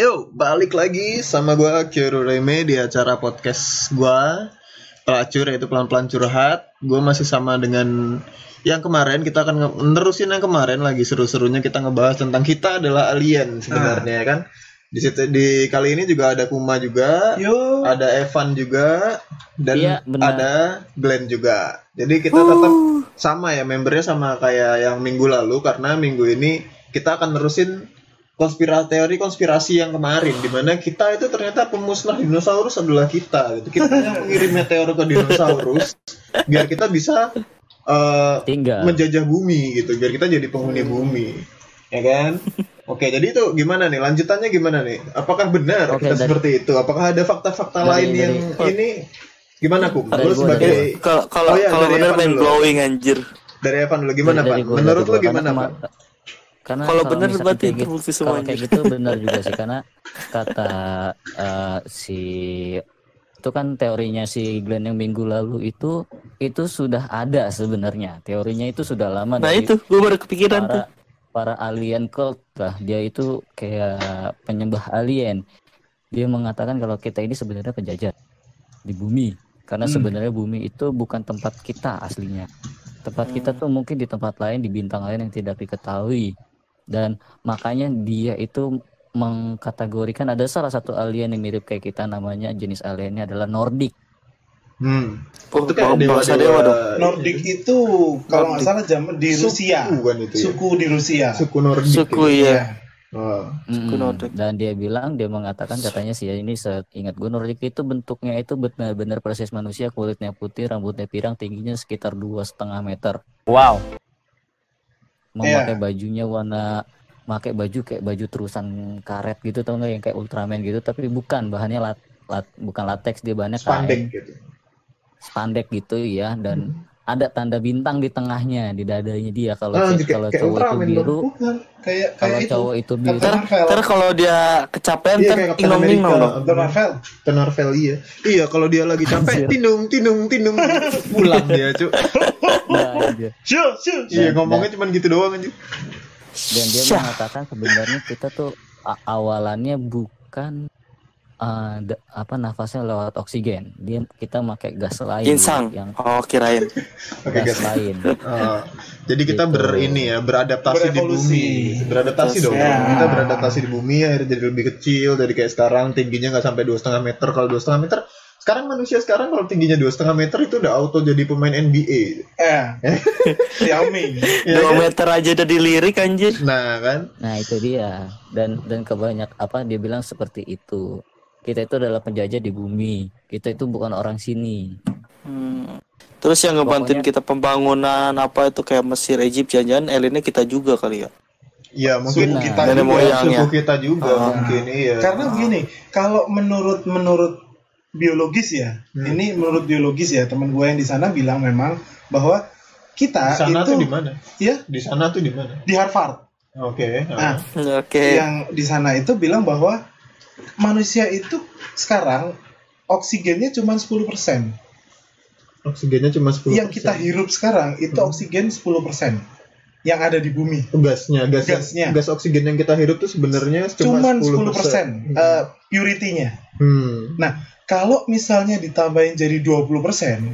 Yo, balik lagi sama gua Kyoru Reme di acara podcast gua Pelacur yaitu pelan-pelan curhat. Gua masih sama dengan yang kemarin kita akan nerusin yang kemarin lagi seru-serunya kita ngebahas tentang kita adalah alien sebenarnya ya kan. Di situ di kali ini juga ada Kuma juga, Yo. ada Evan juga dan Iya, ada Glenn juga. Jadi kita tetap sama ya membernya sama kayak yang minggu lalu karena minggu ini kita akan nerusin konspirasi teori konspirasi yang kemarin di mana kita itu ternyata pemusnah dinosaurus adalah kita gitu. Kita yang mengirim meteor ke dinosaurus biar kita bisa eh, tinggal. menjajah bumi gitu. Biar kita jadi penghuni bumi ya kan? Oke jadi itu gimana nih? Lanjutannya gimana nih? Apakah benar Oke, kita dari- seperti itu? Apakah ada fakta-fakta lain dari- yang ini? Gimana kum? Dari lu sebagai Kalau kalau Oh iya, kalau Evan main blowing anjir. dari Evan dulu. Gimana Dari- pak menurut dari lu gimana pak karena Kalau benar berarti kayak gitu- terbukti kalau semuanya. kayak gitu benar juga sih karena kata eh, si itu kan teorinya si Glenn yang minggu lalu itu itu sudah ada sebenarnya. Teorinya itu sudah lama Nah itu. Gue baru kepikiran tuh. para para alien cult. Lah dia itu kayak penyembah alien. Dia mengatakan kalau kita ini sebenarnya penjajah di bumi. Karena Hmm. sebenarnya bumi itu bukan tempat kita aslinya. Tempat kita tuh mungkin di tempat lain di bintang lain yang tidak diketahui dan makanya dia itu mengkategorikan ada salah satu alien yang mirip kayak kita namanya jenis aliennya adalah Nordic hmm. Oh, itu kayak dewa bangsa dewa dong. Nordic itu kalau nggak salah zaman di Suku Rusia. kan itu ya? Suku di Rusia. suku Nordik Suku gitu. ya. Oh. Mm-mm. Nordic. Dan dia bilang dia mengatakan katanya sih ya ini seingat gue Nordic itu bentuknya itu benar-benar persis manusia kulitnya putih rambutnya pirang tingginya sekitar dua setengah meter. Wow. Memakai bajunya warna pakai baju kayak baju terusan karet gitu tau nggak? Yang kayak Ultraman gitu. Tapi bukan bahannya lat, lat- bukan latex dia bahannya spandek kain. gitu. Spandek gitu ya dan ada tanda bintang di tengahnya di dadanya dia. Kalau Ah, kayak- kalau kayak cowok itu Ultraman biru Bukan kayak kalau kayak itu. cowok itu biru. Marvel. ntar kalau dia kecapean Iya, kayak America. dong. Captain Marvel. Captain Marvel iya. Iya kalau dia lagi capek tinung tinung tinung. Pulang dia cu Nah, Sure, sure. iya ngomongnya cuma gitu doang aja dan dia mengatakan sebenarnya kita tuh awalannya bukan uh, apa nafasnya lewat oksigen dia kita pakai gas lain Ginsang. yang Oh kirain. Oke, gas gas. lain Ah, jadi kita Gitu. ber ini ya beradaptasi di bumi beradaptasi dong Ya. kita beradaptasi di bumi akhirnya jadi lebih kecil dari kayak sekarang tingginya nggak sampai dua setengah meter kalau dua setengah meter sekarang manusia sekarang kalau tingginya dua setengah meter itu udah auto jadi pemain NBA Eh. Xiaomi. ya Dua kan? meter aja udah dilirik anjir. nah kan nah itu dia dan dan kebanyak apa dia bilang seperti itu kita itu adalah penjajah di bumi kita itu bukan orang sini Hmm. Terus yang ngebantuin Pokoknya- kita pembangunan apa itu kayak Mesir, Egypt, jangan-jangan aliennya kita juga kali ya. ya mungkin Suku kita kita juga suku kita juga Ah. mungkin iya Karena begini, kalau menurut menurut biologis ya, Hmm. ini menurut biologis ya teman gue yang di sana bilang memang bahwa di kita sana itu tuh di mana ya di sana tuh di mana di Harvard. oke Nah, ah. Oke. yang di sana itu bilang bahwa manusia itu sekarang oksigennya cuma 10%. oksigennya cuma 10 Yang kita hirup sekarang itu Hmm. oksigen 10% yang ada di bumi. gasnya gas Gasnya. gas oksigen yang kita hirup tuh sebenarnya cuma Cuman 10%, 10% eh, purity-nya. hmm. Nah, kalau misalnya ditambahin jadi 20%,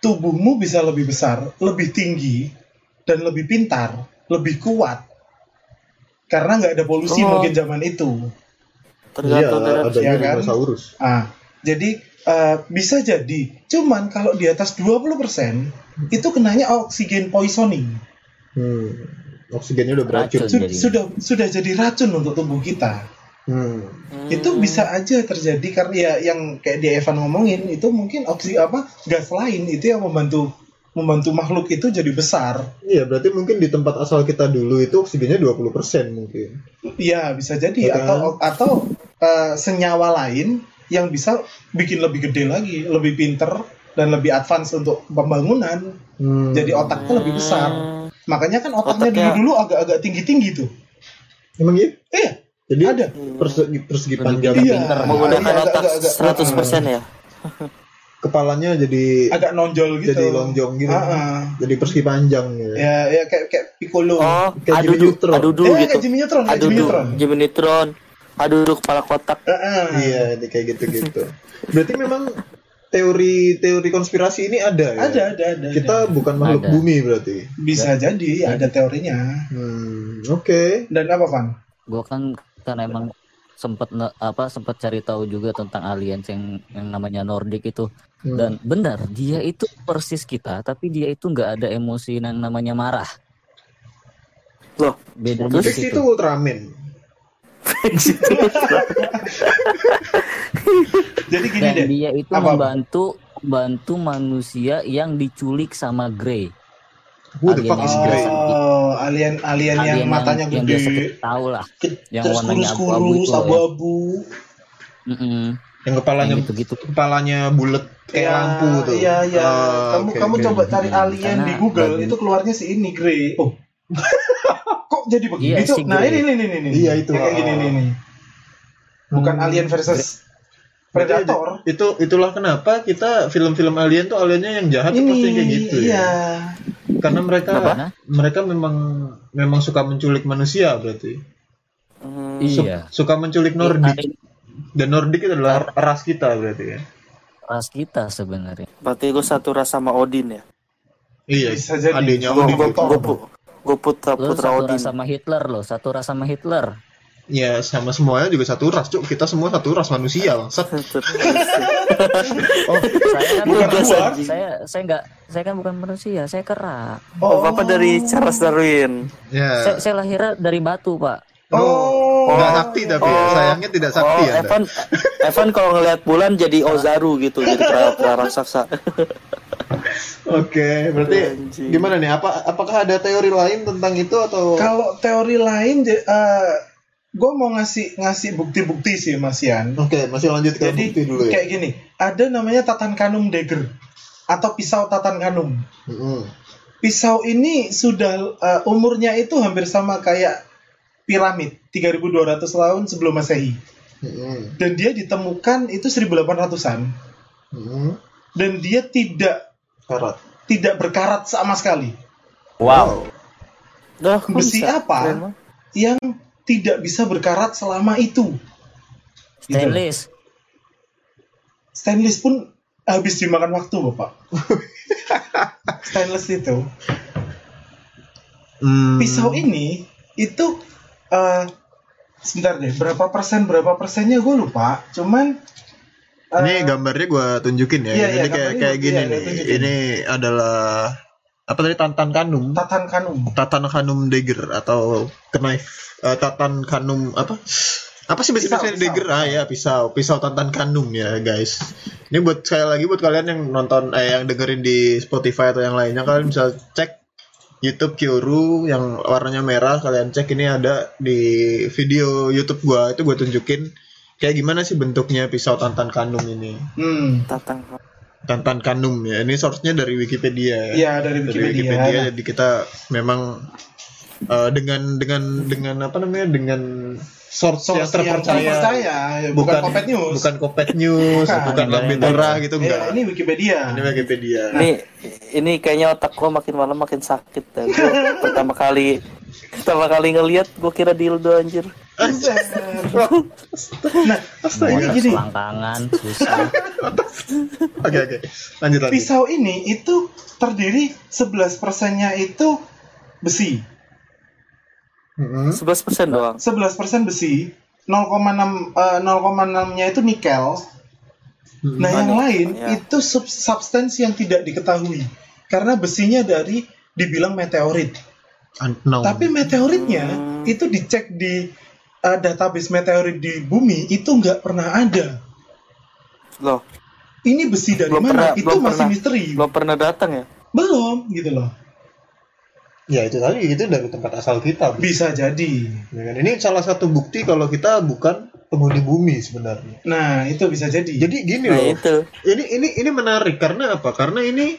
tubuhmu bisa lebih besar, lebih tinggi, dan lebih pintar, lebih kuat. Karena nggak ada polusi Oh. mungkin zaman itu. Tergantung Iya, adanya ya kan? dinosaurus. Ah, jadi eh, bisa jadi. Cuman kalau di atas 20%, itu kenanya oksigen poisoning. Hmm. Oksigennya udah beracun. Racun. Su- Jadi. sudah sudah jadi racun untuk tubuh kita. Hmm. Hmm. Itu bisa aja terjadi karena ya yang kayak di Evan ngomongin itu mungkin oksi apa gas lain itu yang membantu membantu makhluk itu jadi besar. Iya, berarti mungkin di tempat asal kita dulu itu oksigennya 20% mungkin. Iya, bisa jadi Iya kan? atau atau eh, senyawa lain yang bisa bikin lebih gede lagi, lebih pinter dan lebih advance untuk pembangunan. Hmm. Jadi otaknya lebih besar. Hmm. Makanya kan otaknya Otaknya- dulu-dulu agak-agak tinggi-tinggi tuh. Emang iya? Iya, Jadi ada. persegi, persegi panjang. Iya. Menggunakan Iya, otak agak- 100% ya. kepalanya jadi Agak nonjol gitu. jadi lonjong gitu. Ah, ah. Jadi persegi panjang gitu. Ya, ya kayak kayak Piccolo. Oh, Kayak Jimmy adudu, Neutron. adudu Eh, gitu. kayak Jimmy Neutron, kayak Jimmy Adudu, Neutron. Jimmy Neutron. Aduh, aduh, kepala kotak. Heeh. Iya, ini kayak gitu-gitu. Berarti memang teori-teori konspirasi ini ada ya? Ada, ada, ada. Kita ada. bukan makhluk Ada. bumi berarti. bisa jadi ada teorinya. Hmm, oke. Dan apa, Van? gue kan kan emang sempet ne- apa sempet cari tahu juga tentang aliens yang yang namanya Nordic itu Hmm. dan benar dia itu persis kita tapi dia itu nggak ada emosi yang namanya marah Loh, bedanya di Fix situ itu Ultraman. Jadi gini dan deh. dia itu Apa-apa? membantu membantu manusia yang diculik sama Grey Who the Alien fuck is Grey? Oh, alien alien yang Alien matanya yang biasa gede, kita tahu lah yang terus warnanya abu-abu ya. abu-abu. Yang kepalanya yang gitu-gitu kepalanya bulat kayak Iya, lampu tuh. Iya, iya. Ah, kamu oke, kamu oke. coba cari Hmm, alien karena di Google, bagi- itu keluarnya si ini Grey. Oh. Kok jadi begini Iya, tuh? si Nah, ini ini ini ini. Iya, itu. Yang kayak gini Ah. nih nih. Bukan Hmm. alien versus Predator. Itu itulah kenapa kita film-film alien tuh aliennya yang jahat Ini pasti kayak gitu iya. ya. Karena mereka Kenapa? mereka memang memang suka menculik manusia berarti. Hmm, Su- iya Suka menculik Ini Nordik. Dan Nordik itu adalah ras kita berarti ya. ras kita sebenarnya berarti gue satu ras sama Odin ya. Iya, Bisa jadi. adiknya Gue- Odin gue- putra putra satu Odin. ras sama Hitler lo satu ras sama Hitler Ya, sama semuanya juga satu ras, Cuk. Kita semua satu ras manusia, bangsat. Oh, saya kan Bukan luar. saya saya nggak saya kan bukan manusia, saya kera. Oh, bapak dari Charles Darwin. Ya. Saya, saya lahirnya dari batu, Pak. Oh. Nggak sakti tapi ya. Oh. sayangnya tidak sakti oh, ya. Evan, Evan kalau ngelihat bulan jadi Ozaru gitu, jadi kera, raksasa. Oke, berarti Anjing. gimana nih? Apa apakah ada teori lain tentang itu atau Kalau teori lain, gue mau ngasih ngasih bukti-bukti sih, Mas Yan. Oke, masih lanjut ke Jadi bukti dulu ya. kayak gini, ada namanya Tatankanum dagger atau pisau Tatankanum. Mm-mm. Pisau ini sudah uh, umurnya itu hampir sama kayak piramid 3200 tahun sebelum Masehi. Dan dia ditemukan itu 1800-an Mm-mm. dan dia tidak Karat. tidak berkarat sama sekali. Wow. Kok Besi bisa? apa? Yang tidak bisa berkarat selama itu. Gitu. Stainless. Stainless pun habis dimakan waktu, Bapak. Stainless itu. Hmm. Pisau ini itu eh sebentar deh, berapa persen berapa persennya gue lupa. Cuman eh, Ini gambarnya gua tunjukin ya. Iya, iya, Jadi kayak kayak gini iya, nih. Ini adalah apa tadi Tantan Kanum. Tatan Kanum. Tatan Kanum Dagger atau knife eh, Tatan Kanum apa? Apa sih bahasa Pisau, Indonesia dagger? Ah ya, pisau, pisau Tantan Kanum ya, guys. Ini buat sekali lagi buat kalian yang nonton eh yang dengerin di Spotify atau yang lainnya kalian bisa cek YouTube Kyoru yang warnanya merah kalian cek ini ada di video YouTube gua itu gua tunjukin kayak gimana sih bentuknya pisau Tantan Kanum ini. Hmm. Tatang. Tantan Kanum ya. Ini source-nya dari Wikipedia ya Iya, dari dari Wikipedia. Wikipedia jadi kita memang eh, dengan dengan dengan apa namanya dengan source, yang Source terpercaya, terpercaya, ya, bukan, Kopet News. bukan Kopet News Bukan. bukan Lambe Tura gitu Iya, enggak ini Wikipedia. ini Wikipedia Ini ini kayaknya otak gua makin malam makin sakit dah. Gua pertama kali pertama kali ngelihat gua kira dildo anjir. Nah, ini gini, Selangkangan, susah. oke oke lanjut lanjut pisau ini itu terdiri 11 persennya itu besi, Mm-mm. 11% doang. 11 persen besi, 0,6 eh, 0,6 nya itu nikel. Mm-mm. Nah, yang lain ya. itu sub- substansi yang tidak diketahui karena besinya dari dibilang meteorit. Unknown. Tapi meteoritnya Hmm. itu dicek di uh, database meteorit di bumi itu nggak pernah ada. Loh, Ini besi dari Belum mana? pernah- itu belum masih pernah. misteri. belum pernah datang ya? Belum, gitu loh. ya itu tadi itu dari tempat asal kita Bisa jadi. Ya kan? ini salah satu bukti kalau kita bukan penghuni bumi sebenarnya Nah, itu bisa jadi. jadi gini Nah loh itu. ini ini ini menarik karena apa? Karena ini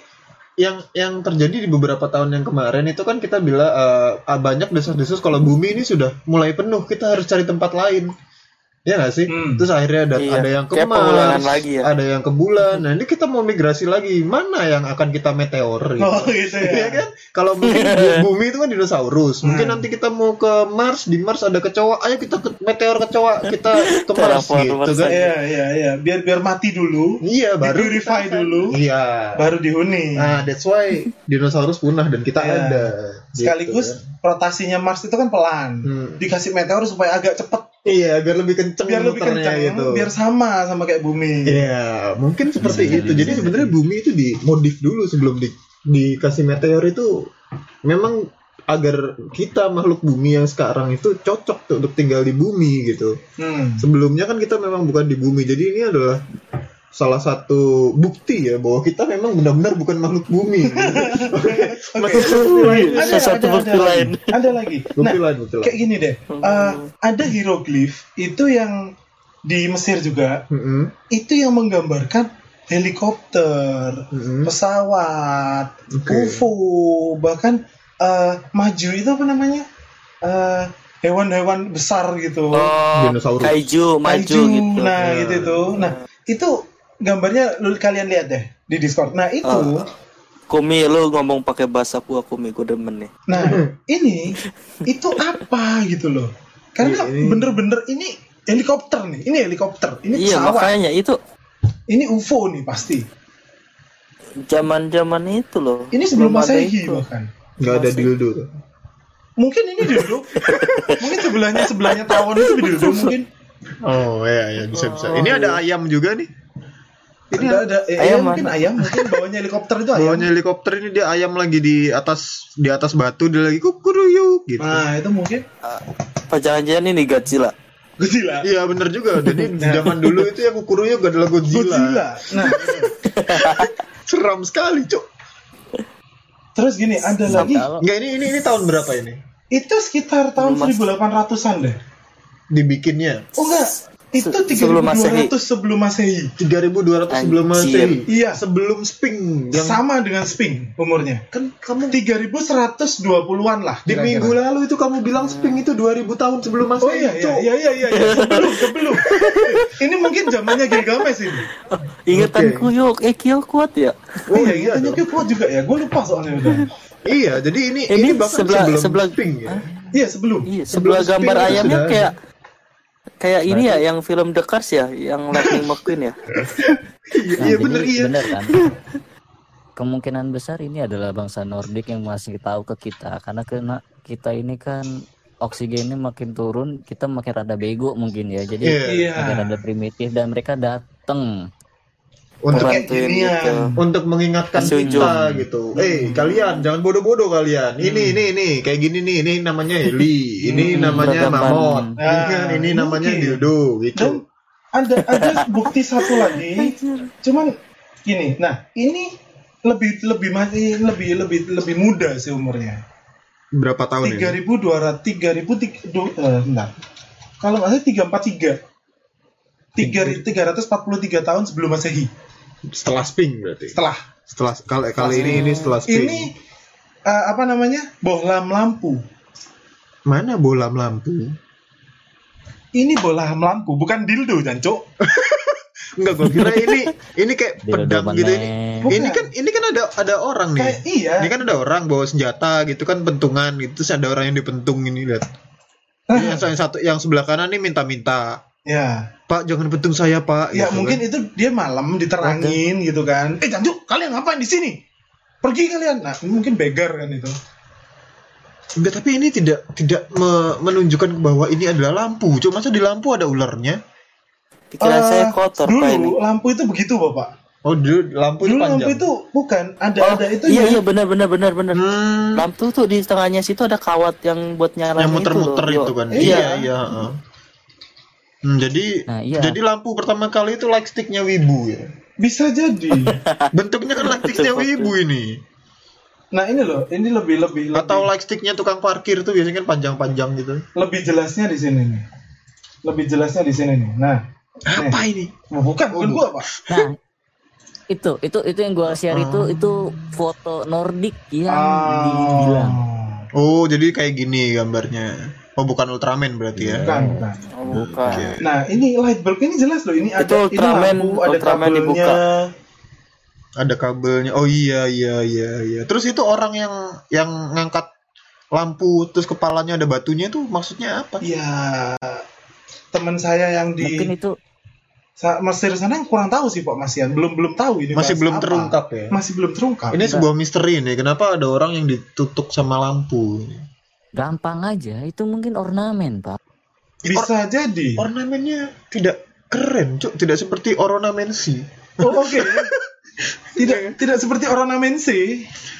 yang yang terjadi di beberapa tahun yang kemarin itu kan kita bilang eh, banyak desas-desus kalau bumi ini sudah mulai penuh, kita harus cari tempat lain. Ya nggak sih? Hmm. Terus akhirnya ada Iya. ada yang ke Kayak Mars, lagi ya. ada yang ke bulan. Nah, ini kita mau migrasi lagi. Mana yang akan kita meteor gitu. Oh gitu ya. Iya kan? Kalau mungkin bu- bumi itu kan dinosaurus. Mungkin Hmm. nanti kita mau ke Mars, di Mars ada kecoa. Ayo kita ke meteor kecoa, kita ke Mars gitu kan. Iya iya iya. Biar biar mati dulu. Iya, baru Di purify kita- dulu. Iya. Baru dihuni. Nah, that's why dinosaurus punah dan kita Iya. ada. Sekaligus Gitu rotasinya Mars itu kan pelan. Hmm. Dikasih meteor supaya agak cepet. Iya, biar lebih kenceng biar lebih kencang, gitu. biar sama sama kayak bumi. Iya, mungkin seperti Bisa itu. jadi, Jadi bisa sebenarnya bumi itu dimodif dulu sebelum di, dikasih meteor itu memang agar kita makhluk bumi yang sekarang itu cocok tuh untuk tinggal di bumi gitu. Hmm. Sebelumnya kan kita memang bukan di bumi. Jadi ini adalah salah satu bukti ya bahwa kita memang benar-benar bukan makhluk bumi. Makhluk bumi lain. Ada, Salah satu ada, bukti ada lain. lagi. Ada lagi. Nah, Bukti lain, bukti lain. kayak gini deh. Eh, ada hieroglif itu yang di Mesir juga Mm-mm, itu yang menggambarkan helikopter, mm-mm. pesawat, Oke. UFO, bahkan eh, maju itu apa namanya? Eh, hewan-hewan besar gitu. Oh, Dinosaurus. kaiju maju Kaiju. gitu. Nah, Ya. gitu itu. Nah, itu gambarnya lu kalian lihat deh di Discord. Nah, itu Oh. Kumi lu ngomong pakai bahasa gua Kumi gua demen nih. Nah, ini itu apa gitu loh? Karena Iya, ini- bener-bener ini helikopter nih, ini helikopter, ini Iya, pesawat, makanya itu ini UFO nih pasti. zaman-zaman itu loh. Ini sebelum masehi itu. bahkan. Nggak ada dildo tuh. Mungkin ini dulu, mungkin sebelahnya sebelahnya tawon itu dildo mungkin. Oh ya ya bisa bisa. Ini ada ayam juga nih. Ini ada, ada eh, ayam ayam mungkin mana? ayam, mungkin bawahnya helikopter itu ayam. Bawahnya helikopter ini dia ayam lagi di atas di atas batu dia lagi kukuruyuk gitu. Nah, itu mungkin Apa jangan-jangan ini Godzilla? Godzilla. Iya bener juga. Jadi zaman dulu itu yang kukuruyuk adalah Godzilla. Godzilla. Nah, Seram sekali, Cuk. terus gini, ada lagi. Kalau Enggak ini ini ini tahun berapa ini? Itu sekitar tahun Belum mas- 1800-an deh. Dibikinnya Oh enggak, itu Se- sebelum 3200 sebelum Masehi. 3200 sebelum Anjir. Masehi. Iya. Sebelum Sping yang Sama dengan Sping umurnya. kan kamu 3120-an lah. di kira-kira. minggu lalu itu kamu bilang Sping itu 2000 tahun sebelum Masehi. Oh iya iya iya iya iya, iya. sebelum sebelum. ini mungkin zamannya Gilgamesh ini. Ingatanku yuk, eh Kyo kuat ya. Oh, Oh iya, iya iya, dong. kuat juga ya. Gue lupa soalnya udah. Iya, jadi ini Ini ini, bahkan sebelah- sebelum sebelah- Sping ya. Iya sebelum. Iya, Sebelum sebelah gambar ayamnya ada. Kayak ini ya yang film The Cars ya, yang Lightning McQueen ya. Iya, Nah, iya jadi bener iya. bener kan. Kemungkinan besar ini adalah bangsa Nordik yang masih tahu ke kita karena kena kita ini kan oksigennya makin turun, kita makin rada bego mungkin ya. Jadi. Iya. makin rada primitif dan mereka dateng Untuk Kayak ginian. gitu. untuk mengingatkan Kasih kita gitu. Eh, kalian jangan bodoh-bodoh kalian. Ini ini ini kayak gini nih, ini namanya Heli, ini Hmm, namanya. Mamot, ini Nah, kan ini namanya. Dildo Dan gitu. ada ada bukti satu lagi. Cuman gini, nah ini lebih lebih masih lebih lebih lebih muda sih umurnya. Berapa tahun Tiga ini? ribu dua ratus tiga ribu tiga bentar. Kalau salah tiga empat tiga. Tiga tiga ratus empat puluh tiga tahun sebelum masehi. Setelah Sping berarti. Setelah Setelah kali kali ini ini setelah Sping. ini eh, apa namanya bohlam lampu. Mana bola lampu? Ini bohlam lampu, bukan dildo, jancok. Enggak, gua kira ini ini kayak pedang gitu ini. meneng. Bukan. Ini kan ini kan ada ada orang nih. Kayak iya. Ini kan ada orang bawa senjata gitu kan pentungan gitu terus ada orang yang dipentung ini lihat. Ini yang, yang satu yang sebelah kanan nih minta-minta. Ya, Pak jangan pentung saya pak. ya Gitu mungkin kan. itu dia malam diterangin gitu kan. Eh jancok, kalian ngapain di sini? Pergi kalian. Nah, mungkin beggar kan itu. Enggak tapi ini tidak tidak me- menunjukkan bahwa ini adalah lampu. Cuma masa di lampu ada ularnya. Pikiran Eh, saya kotor dulu pak ini. lampu itu begitu bapak. Oh dulu lampu itu Dulu lampu panjang. itu bukan ada Oh, ada itu iya iya benar benar benar benar. Hmm, Lampu tuh di tengahnya situ ada kawat yang buat nyalain yang muter-muter itu, itu, kan. Iya Iya. iya. heeh. Hmm, jadi Nah, iya. jadi lampu pertama kali itu light sticknya Wibu ya. bisa jadi. Bentuknya kan light sticknya Wibu ini. Nah ini loh, ini lebih lebih lebih, Atau light sticknya tukang parkir tuh biasanya kan panjang-panjang gitu. lebih jelasnya di sini nih. Lebih jelasnya di sini nih. Nah, Apa ini? oh, bukan bukan Oh, gua pak. Nah, itu itu itu yang gua share itu Oh. itu foto Nordik yang Ah. dibilang. Oh, jadi kayak gini gambarnya. Oh bukan Ultraman berarti ya? Bukan, bukan. Oh, bukan. Oke. Nah, ini light bulb ini jelas loh. Ini ada Itu Ultraman- ini lampu, ada Ultraman kabelnya. dibuka. Ada kabelnya. Oh iya iya iya iya. Terus itu orang yang yang ngangkat lampu terus kepalanya ada batunya itu maksudnya apa? Iya. Teman saya yang Mungkin di itu sa- Mesir sana yang kurang tahu sih Pak Masian. Belum belum tahu ini Masih belum apa. terungkap ya. Masih belum terungkap. Ini sebuah misteri nih. Kenapa ada orang yang ditutup sama lampu? Gampang aja. Itu mungkin ornamen, Pak. Bisa jadi. Ornamennya tidak keren, cuk. Tidak seperti ornamensi. Oh, oke. tidak tidak seperti ornamensi. Itu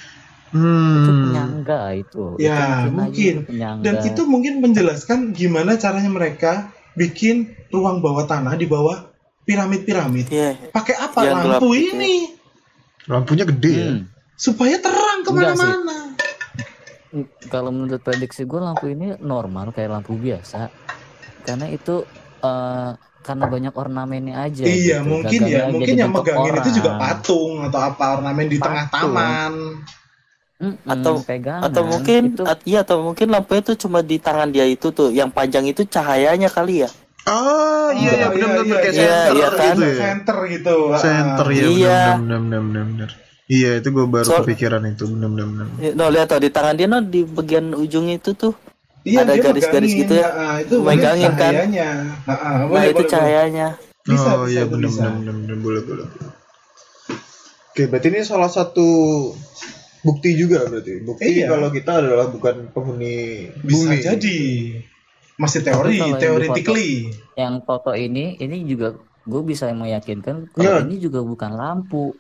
Hmm. penyangga itu. Ya, Itu mungkin. itu. Dan itu mungkin menjelaskan gimana caranya mereka bikin ruang bawah tanah di bawah piramid-piramid. Iya. Pakai apa Yang lampu ini? Lampunya gede ya. Hmm. Supaya terang ke mana-mana. Kalau menurut prediksi gue lampu ini normal kayak lampu biasa. Karena itu eh, karena banyak ornamennya aja. Iya, gitu. mungkin Gagangnya ya. Mungkin jadi yang megangin itu juga patung atau apa ornamen di tengah Patung. taman. Mm-mm, Atau- pegangan. Atau mungkin itu at- iya atau mungkin lampunya tuh cuma di tangan dia itu tuh. Yang panjang itu cahayanya kali ya. Ah, iya iya Oh, benar-benar iya, kayak iya, center iya kan? gitu ya. Center gitu. Center ya Iya. benar benar benar benar. Iya, itu gue baru Soal- kepikiran itu benar benar benar. Ya, No, lihat tuh di tangan dia no di bagian ujungnya itu tuh. Iya, Ada garis-garis gitu ya. Ah, itu Megangin kan? cahayanya. Ah, ah, Nah, boleh, itu boleh, cahayanya. Bisa, oh bisa, iya itu benar boleh boleh. boleh. Oke, berarti ini salah satu bukti juga berarti. Bukti Iya. kalau kita adalah bukan penghuni Bisa bumi. jadi. Masih teori, theoretically. yang foto ini ini juga gue bisa meyakinkan kalau ini juga bukan lampu.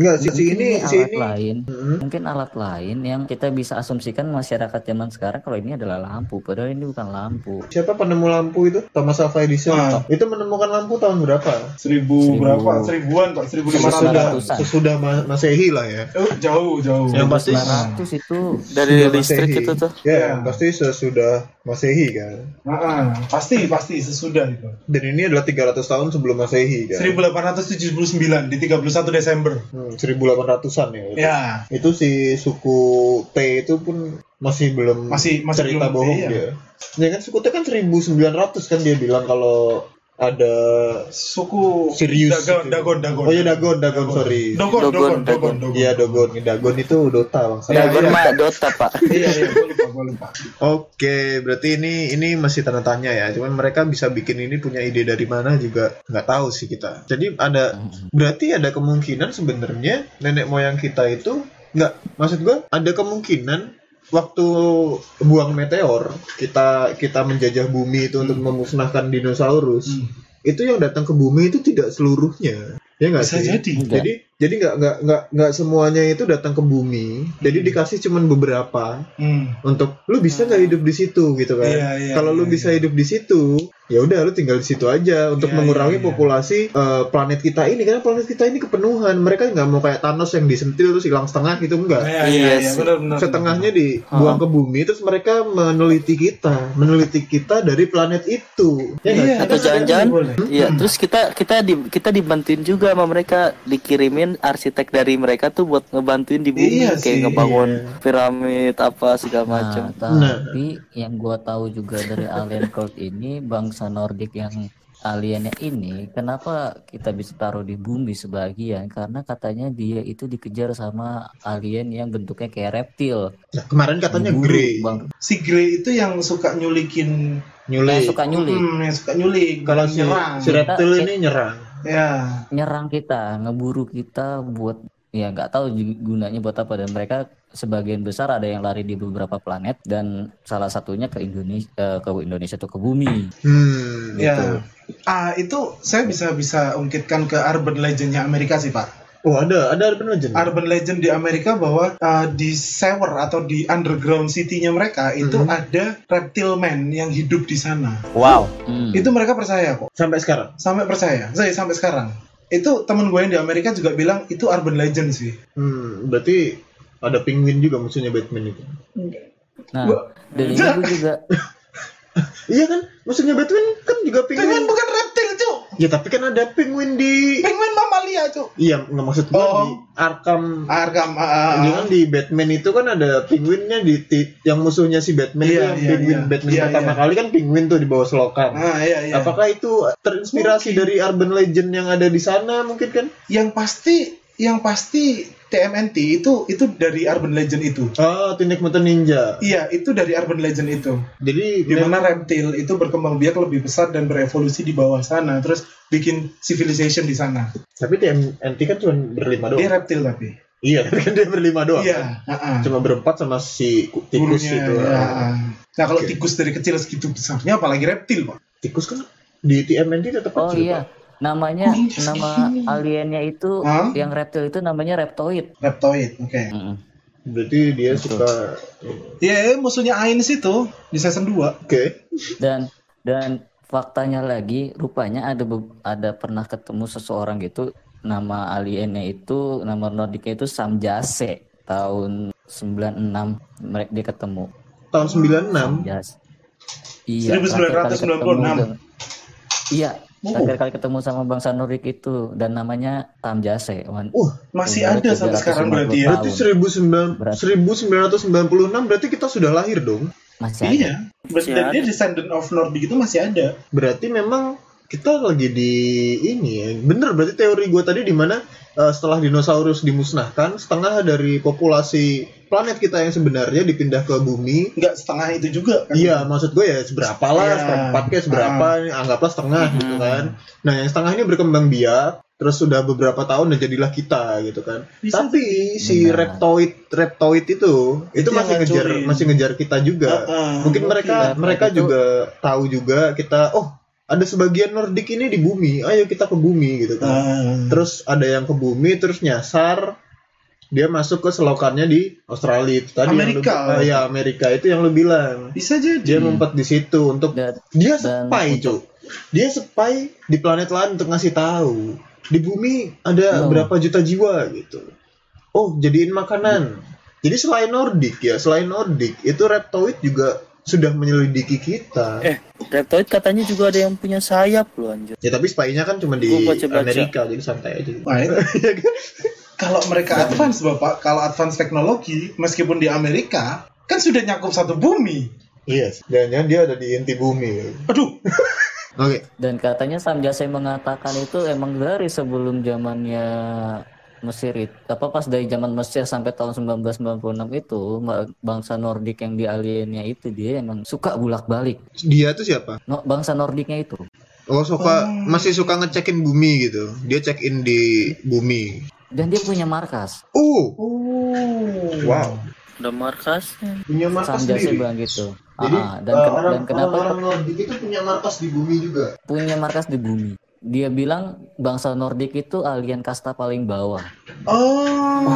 Enggak, si, si ini si alat ini lain. Hmm. Mungkin alat lain yang kita bisa asumsikan masyarakat zaman sekarang kalau ini adalah lampu, padahal ini bukan lampu. Siapa penemu lampu itu? Thomas Alva Edison. Ah. Itu menemukan lampu tahun berapa? Seribu, Seribu- berapa? Seribuan, Pak. Seribu lima Sesudah ratus. sesudah Ma- Masehi lah ya. Oh, jauh, jauh. Yang pasti- 900 itu Dari listrik itu tuh. Ya, Ya. pasti sesudah Masehi kan. Ah, ah. pasti, pasti sesudah itu. Dan ini adalah 300 tahun sebelum Masehi kan. 1879 di 31 Desember. Hmm, 1800-an ya. Ya, Itu si suku T itu pun masih belum Masih- masih cerita belum, bohong iya. dia. Ya kan suku T kan 1900 kan dia bilang kalau ada suku Sirius Dagon. Dagon, Dagon. Oh iya Dagon, Dagon, sorry. Dogon, Dogon, Dogon. Iya Dogon, Dagon itu Dota bang. Dagon iya. mah Dota, Pak. Iya, iya, gue lupa, gue lupa. Oke, berarti ini ini masih tanda tanya ya. Cuman mereka bisa bikin ini punya ide dari mana juga nggak tahu sih kita. Jadi ada berarti ada kemungkinan sebenarnya nenek moyang kita itu nggak maksud gua ada kemungkinan waktu buang meteor kita kita menjajah bumi itu untuk memusnahkan dinosaurus Hmm. itu yang datang ke bumi itu tidak seluruhnya ya nggak sih jadi. Enggak. jadi jadi nggak nggak nggak nggak semuanya itu datang ke bumi jadi dikasih cuman beberapa Hmm. untuk lu bisa nggak hidup di situ gitu kan Iya, iya, kalau lu iya, bisa iya. hidup di situ ya udah lu tinggal di situ aja untuk Iya, mengurangi iya, iya. populasi eh, planet kita ini karena planet kita ini kepenuhan mereka nggak mau kayak Thanos yang disentil terus hilang setengah gitu enggak Iya, iya, Iya iya, sih. benar, benar. setengahnya dibuang ke bumi terus mereka meneliti kita meneliti kita dari planet itu ya nggak Iya, sih? Atau jangan-jangan boleh. Iya, terus kita kita di kita dibantuin juga sama mereka dikirimin arsitek dari mereka tuh buat ngebantuin di bumi Iya kayak sih, ngebangun piramid apa segala Nah, macam. tapi yang gua tahu juga dari alien cult ini bangsa Nordik yang aliennya ini kenapa kita bisa taruh di bumi sebagian? Karena katanya dia itu dikejar sama alien yang bentuknya kayak reptil. Nah, kemarin katanya Diburu, Grey. bang. Si Grey itu yang suka nyulikin nyulik. Yang suka nyulik. Hmm, yang suka nyulik. kalau si, nyerang. si reptil ini nyerang. Ya. nyerang kita ngeburu kita buat ya nggak tahu gunanya buat apa. Dan mereka sebagian besar ada yang lari di beberapa planet dan salah satunya ke Indonesia ke Indonesia atau ke bumi hmm Ya. Ah, itu saya bisa bisa ungkitkan ke urban legendnya Amerika sih, Pak. oh ada ada urban legend Urban legend di Amerika bahwa ah, di sewer atau di underground city-nya mereka itu Mhm. ada reptile man yang hidup di sana. Wow. Hmm. Itu mereka percaya kok. sampai sekarang Sampai percaya. Saya sampai sekarang. Itu temen gue yang di Amerika juga bilang itu urban legend sih. Hmm, berarti ada penguin juga musuhnya Batman itu. nah Gua- dan ini gue juga Iya kan? Musuhnya Batman kan juga Penguin penguin. bukan reptil, Cuk. Ya tapi kan ada penguin di Penguin mamalia, Cuk. Iya, nggak maksud gua Oh. di Arkham Arkham. ah, Dia kan di Batman itu kan ada penguinnya di, yang musuhnya si Batman itu Iya, yang iya, penguin iya. Batman Iya, pertama iya. kali kan penguin tuh di bawah selokan. ah, iya, iya. Apakah itu terinspirasi dari urban legend yang ada di sana mungkin kan? yang pasti yang pasti TMNT itu itu dari urban legend itu. Oh, Teenage Mutant Ninja. Iya, itu dari urban legend itu. Jadi Di mana memang reptil itu berkembang biak lebih besar dan berevolusi di bawah sana, terus bikin civilization di sana. tapi TMNT kan cuma berlima doang. Dia reptil tapi. Iya, tapi kan dia berlima doang. Iya, kan? ah, ah. Cuma berempat sama si ku- tikus Gurunya, itu. iya, ah. Nah, kalau Oke. tikus dari kecil segitu besarnya apalagi reptil, Pak. Tikus kan di TMNT tetap Oh kecil, iya, Pak. Namanya Ninja nama aliennya itu Hah? yang reptil itu namanya reptoid. Reptoid, oke. Mm-mm. Berarti dia Betul. suka Iya, musuhnya Ains itu di season 2. Oke. Dan dan faktanya lagi rupanya ada ada pernah ketemu seseorang gitu nama aliennya itu nama Nordicnya itu Samjase tahun 96 mereka dia ketemu Tahun 96 Samjase. Iya, 1996. terakhir kali ketemu dengan- Iya, Oh. terakhir kali ketemu sama bangsa Nordik itu dan namanya Tamjase. Wan- Uh, Masih ada sampai 750 sekarang berarti ya. Berarti tahun. 1900 Berarti- 1996 berarti kita sudah lahir dong. Masih ada. Iya. Berarti Masih dan ada. dia descendant of Nordic itu masih ada. Berarti memang kita lagi di ini ya. Bener berarti teori gue tadi di mana eh, setelah dinosaurus dimusnahkan, setengah dari populasi planet kita yang sebenarnya dipindah ke bumi. Nggak setengah itu juga kan. Iya, maksud gue ya seberapa lah, Iya. seperempat kayak seberapa, anggaplah setengah gitu kan. Nah, yang setengah ini berkembang biak, terus sudah beberapa tahun dan jadilah kita gitu kan. Bisa Tapi si Benar. reptoid reptoid itu itu Itu masih ngejar ngancurin. masih ngejar kita juga. Ah, ah, Mungkin mereka mereka itu- juga tahu juga kita oh ada sebagian Nordik ini di bumi, ayo kita ke bumi gitu kan. Ah. Terus ada yang ke bumi terus nyasar dia masuk ke selokannya di Australia. Itu tadi Amerika. yang lu, ya Amerika. Itu yang lu bilang. Bisa jadi. dia ngumpet di situ untuk Dan dia spy cuk dia spy di planet lain untuk ngasih tahu. Di bumi ada No. berapa juta jiwa gitu. Oh jadiin makanan. Jadi selain Nordik ya selain Nordik itu Reptoid juga sudah menyelidiki kita. Eh, Reptoid katanya juga ada yang punya sayap loh anjir. ya tapi spy-nya kan cuma di. Amerika jadi santai aja. Wah, itu- kalau mereka advance bapak, kalau advance teknologi, meskipun di Amerika, kan sudah nyakup satu bumi. iya jangan dia ada di inti bumi Aduh, oke dan katanya Samjase mengatakan itu emang dari sebelum zamannya Mesir itu apa pas dari zaman Mesir sampai tahun 1996 itu bangsa Nordik yang di aliennya itu dia emang suka bulak-balik. dia tuh siapa No, bangsa Nordiknya itu. oh suka Oh. masih suka ngecekin bumi gitu dia check in di bumi Dan dia punya markas. uh oh, wow Ada markasnya. punya markas Samjase sendiri bilang gitu. Jadi Ah, dan, eh, ken- orang, dan kenapa orang Nordik itu punya markas di bumi juga. punya markas di bumi? Dia bilang bangsa Nordik itu alien kasta paling bawah. Oh,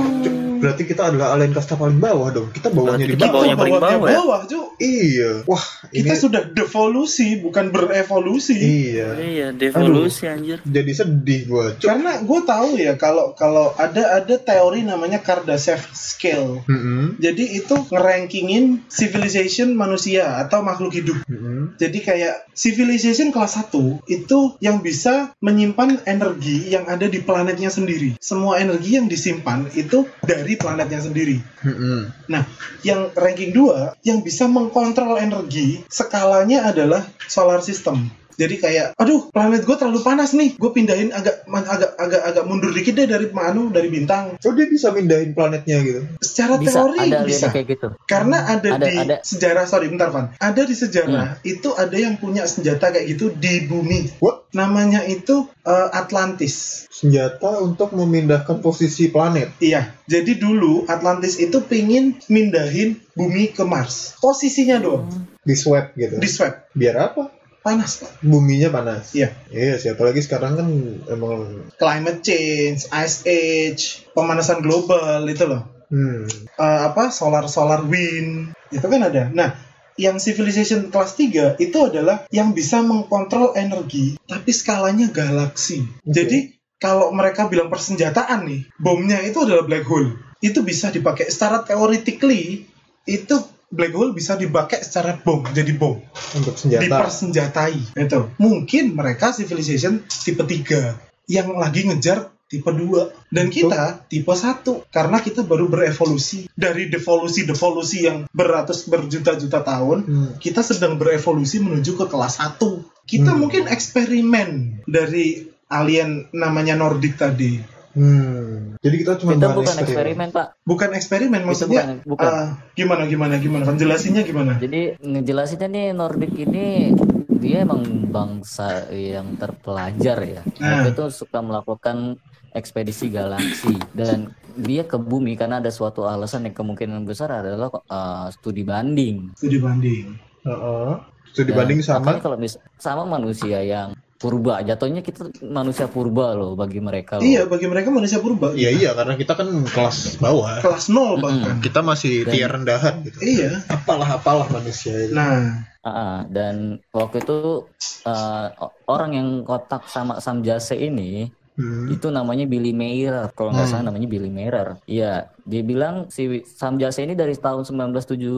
Berarti kita adalah alien kasta paling bawah dong. Kita bawahnya di Kita bawah. bawahnya paling bawahnya bawah ya? bawah, Cuk. Iya. Wah, ini Kita sudah devolusi, bukan berevolusi. iya. Iya, devolusi anjir. Jadi sedih gua. Cuk. Karena gue tahu ya kalau kalau ada ada teori namanya Kardashev scale. Mm-mm. Jadi itu ngerankingin civilization manusia atau makhluk hidup. Mm-mm. Jadi kayak civilization kelas 1 itu yang bisa menyimpan energi yang ada di planetnya sendiri. Semua energi yang disimpan itu dari planetnya sendiri. Mm-mm. Nah, yang ranking 2 yang bisa mengkontrol energi skalanya adalah solar system. Jadi kayak, aduh, planet gue terlalu panas nih, gue pindahin agak agak agak agak mundur dikit deh dari anu dari bintang. Oh dia bisa mindahin planetnya gitu. Secara Bisa teori ada bisa. kayak gitu. Karena ada, Ada- di ada. sejarah, sorry bentar Van. Ada di sejarah, itu ada yang punya senjata kayak gitu di bumi. What? Namanya itu eh, Atlantis. Senjata untuk memindahkan posisi planet. Iya, jadi dulu Atlantis itu pingin mindahin bumi ke Mars. Posisinya doang, Di swap gitu. di swap. Biar apa? Panas, Pak. Buminya panas. Iya. Iya, siapa lagi sekarang kan emang Climate change, ice age, pemanasan global itu loh. hmm. Eh, apa solar solar wind itu kan ada. Nah, yang civilization kelas 3 itu adalah yang bisa mengkontrol energi tapi skalanya galaksi. Oke. Jadi kalau mereka bilang persenjataan nih, bomnya itu adalah black hole. Itu bisa dipakai secara theoretically itu black hole bisa dipakai secara bom jadi bom. Untuk senjata. dipersenjatai itu mungkin mereka civilization tipe 3 yang lagi ngejar tipe 2 dan kita tipe 1 karena kita baru berevolusi. Dari devolusi devolusi yang beratus berjuta-juta tahun Hmm. kita sedang berevolusi menuju ke kelas 1 kita Hmm. mungkin eksperimen dari alien namanya Nordic tadi Hmm. Jadi kita cuma bahan bukan eksperimen, Pak. bukan eksperimen Itu maksudnya bukan, bukan. ah, gimana gimana gimana penjelasinnya gimana Jadi ngejelasinnya nih Nordic ini dia emang bangsa yang terpelajar ya. Nah. Mereka itu suka melakukan ekspedisi galaksi dan dia ke bumi karena ada suatu alasan yang kemungkinan besar adalah uh, studi banding. studi banding Heeh. Itu Dan dibanding sama kalau mis- sama manusia yang purba, jatuhnya kita manusia purba loh bagi mereka loh. iya bagi mereka manusia purba Iya iya karena kita kan kelas bawah. kelas nol bahkan Kita masih Dan- tier rendahan gitu. iya Apalah apalah manusia itu. nah Ah, ah. dan waktu itu uh, orang yang kotak sama Sam Jase ini Hmm. itu namanya Billy Mayer kalau nggak Hmm. salah namanya Billy Mayer iya dia bilang si Sam Jase ini dari tahun 1975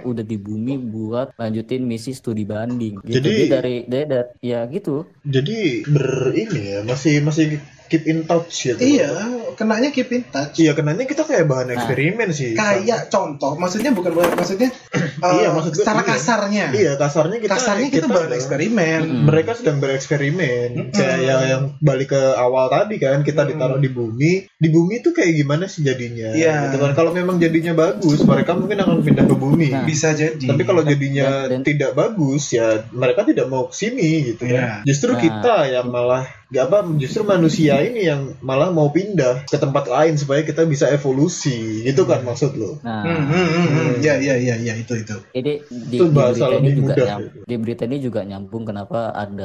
udah di bumi buat lanjutin misi studi banding gitu Jadi- dia dari dia da- ya gitu Jadi ber ini ya masih masih keep in touch gitu. iya kenanya keep in touch Iya kenanya kita kayak bahan Nah. eksperimen sih. kayak contoh maksudnya bukan bukan maksudnya uh, Iya, maksud gue secara iya. kasarnya Iya kasarnya kita kasarnya kita, bahan sedang- eksperimen Mm-mm. mereka sedang bereksperimen Mm-mm. kayak yang, yang balik ke awal tadi kan kita Mm-mm. ditaruh di bumi di bumi itu kayak gimana sih jadinya Iya. gitu kan kalau memang jadinya bagus mereka mungkin akan pindah ke bumi Nah. bisa jadi tapi kalau jadinya Dan- dan- tidak bagus ya mereka tidak mau ke sini gitu Iya. kan justru Nah. kita yang malah gak apa justru manusia ini yang malah mau pindah ke tempat lain supaya kita bisa evolusi. Gitu kan maksud lo nah. Hmm, hmm, hmm, hmm. ya ya ya ya itu itu. Ini di, Itu di bahasa berita ini lebih juga mudah. nyam- gitu. di berita ini juga nyambung kenapa ada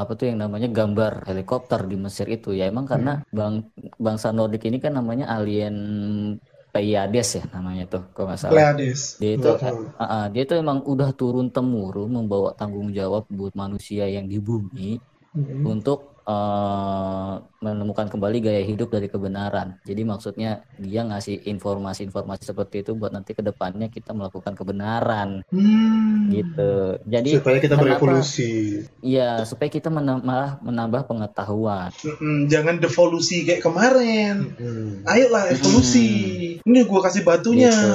apa tuh yang namanya gambar helikopter di Mesir itu. Ya emang karena Hmm. bang bangsa Nordik ini kan namanya alien Pleiades ya namanya tuh kalau nggak salah. Pleiades. Dia itu ah, ah, dia tuh emang udah turun temurun membawa tanggung jawab buat manusia yang di bumi Hmm. untuk eh, menemukan kembali gaya hidup dari kebenaran. Jadi maksudnya dia ngasih informasi-informasi seperti itu buat nanti ke depannya kita melakukan kebenaran hmm. gitu. Jadi supaya kita kenapa- berevolusi ya supaya kita menam- malah menambah pengetahuan. Mm-mm, jangan devolusi kayak kemarin Hmm. ayolah evolusi ini gua kasih batunya Gitu.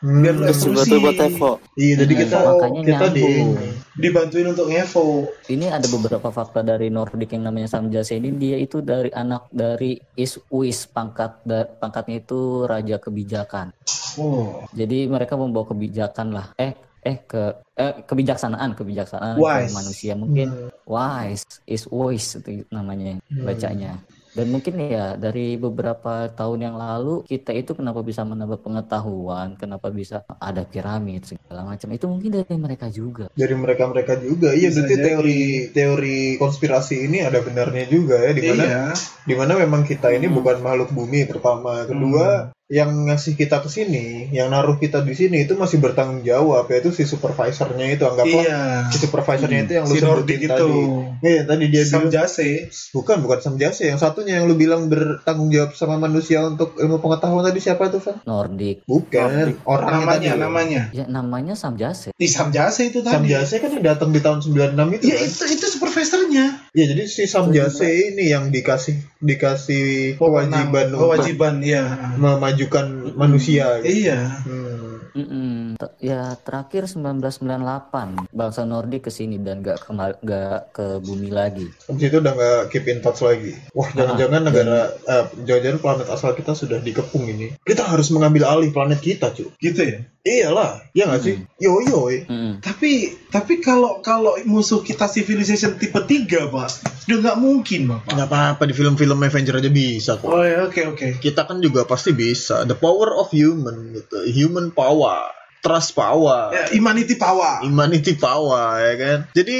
Hmm. biar lu evolusi tuh buat Evo. Iya, jadi Hmm, kita makanya kita di nyambung. Dibantuin untuk ngevo Ini ada beberapa fakta dari Nordik yang namanya Samjase ini dia itu dari anak dari Iswis pangkat da- pangkatnya itu raja kebijakan. oh Jadi mereka membawa kebijakan lah. Eh eh ke eh, kebijaksanaan kebijaksanaan Wise. ke manusia mungkin Hmm. wise is wise itu namanya Hmm. bacanya. Dan mungkin ya dari beberapa tahun yang lalu kita itu kenapa bisa menambah pengetahuan, kenapa bisa ada piramid segala macam itu mungkin dari mereka juga. dari mereka-mereka juga. Iya, Bisa berarti jadi. teori teori konspirasi ini ada benarnya juga ya di mana iya di mana memang kita ini Hmm. bukan makhluk bumi pertama. Kedua, yang ngasih kita ke sini, yang naruh kita di sini itu masih bertanggung jawab yaitu si supervisornya itu anggaplah iya si supervisornya itu yang lu si Nordic sebutin itu tadi. Iya, tadi dia Sam bilang Jase bukan bukan Samjase, yang satunya yang lu bilang bertanggung jawab sama manusia untuk ilmu pengetahuan tadi siapa itu, Van? Nordik. Bukan, orangnya namanya tadi. namanya Ya namanya Samjase. di Sam Jase itu tadi Samjase kan yang datang di tahun 96 itu. ya kan? itu itu supervisornya Ya jadi si Samjase ini yang dikasih dikasih kewajiban kewajiban ya memajukan manusia. gitu. iya Hmm. Mm-mm. Te- Ya terakhir 1998 bangsa Nordik ke sini dan gak ke gak ke bumi lagi. Habis itu udah nggak keep in touch lagi. Wah jangan-jangan negara eh, jangan-jangan planet asal kita sudah dikepung ini. Kita harus mengambil alih planet kita cuy. gitu ya Iyalah, ya nggak sih? Yo yo. Mm-mm. tapi tapi kalau kalau musuh kita civilization tipe 3 pak udah nggak mungkin bapak Nggak apa-apa di film-film Avenger aja bisa kok. oh ya oke oke Kita kan juga pasti bisa. The power of human gitu. Human power. Trust power. ya, humanity power Humanity power ya kan. Jadi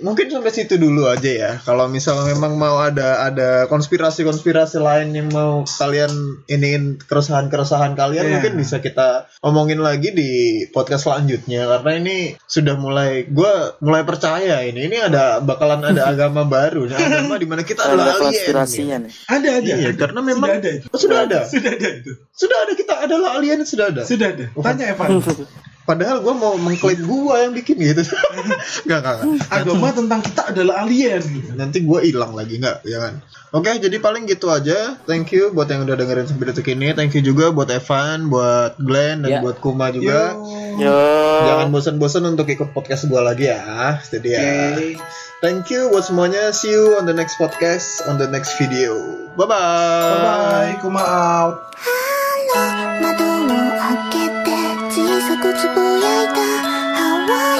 mungkin sampai situ dulu aja ya. Kalau misalnya memang mau ada ada konspirasi-konspirasi lain yang mau kalian iniin keresahan-keresahan kalian Iya. mungkin bisa kita omongin lagi di podcast selanjutnya karena ini sudah mulai gua mulai percaya ini. Ini ada bakalan ada agama baru, Nah, agama di mana kita Ada adalah alien. konspirasinya nih. ada ada Iya, ada. karena memang sudah ada itu sudah ada. sudah ada itu Sudah ada kita adalah alien sudah ada. sudah ada tanya Evan Gitu. Padahal gue mau mengklaim gue yang bikin gitu. gak, gak, gak. Agama tentang kita adalah alien. Nanti gue hilang lagi nggak, ya kan? Oke, okay, jadi paling gitu aja. Thank you buat yang udah dengerin sampai detik ini. Thank you juga buat Evan, buat Glenn, dan yeah. buat Kuma juga. Yo. Yo. Jangan bosan-bosan untuk ikut podcast gue lagi ya. Jadi ya. Okay. Thank you buat semuanya. See you on the next podcast, on the next video. Bye-bye. Bye-bye. Kuma out. Halo, くつぶやいた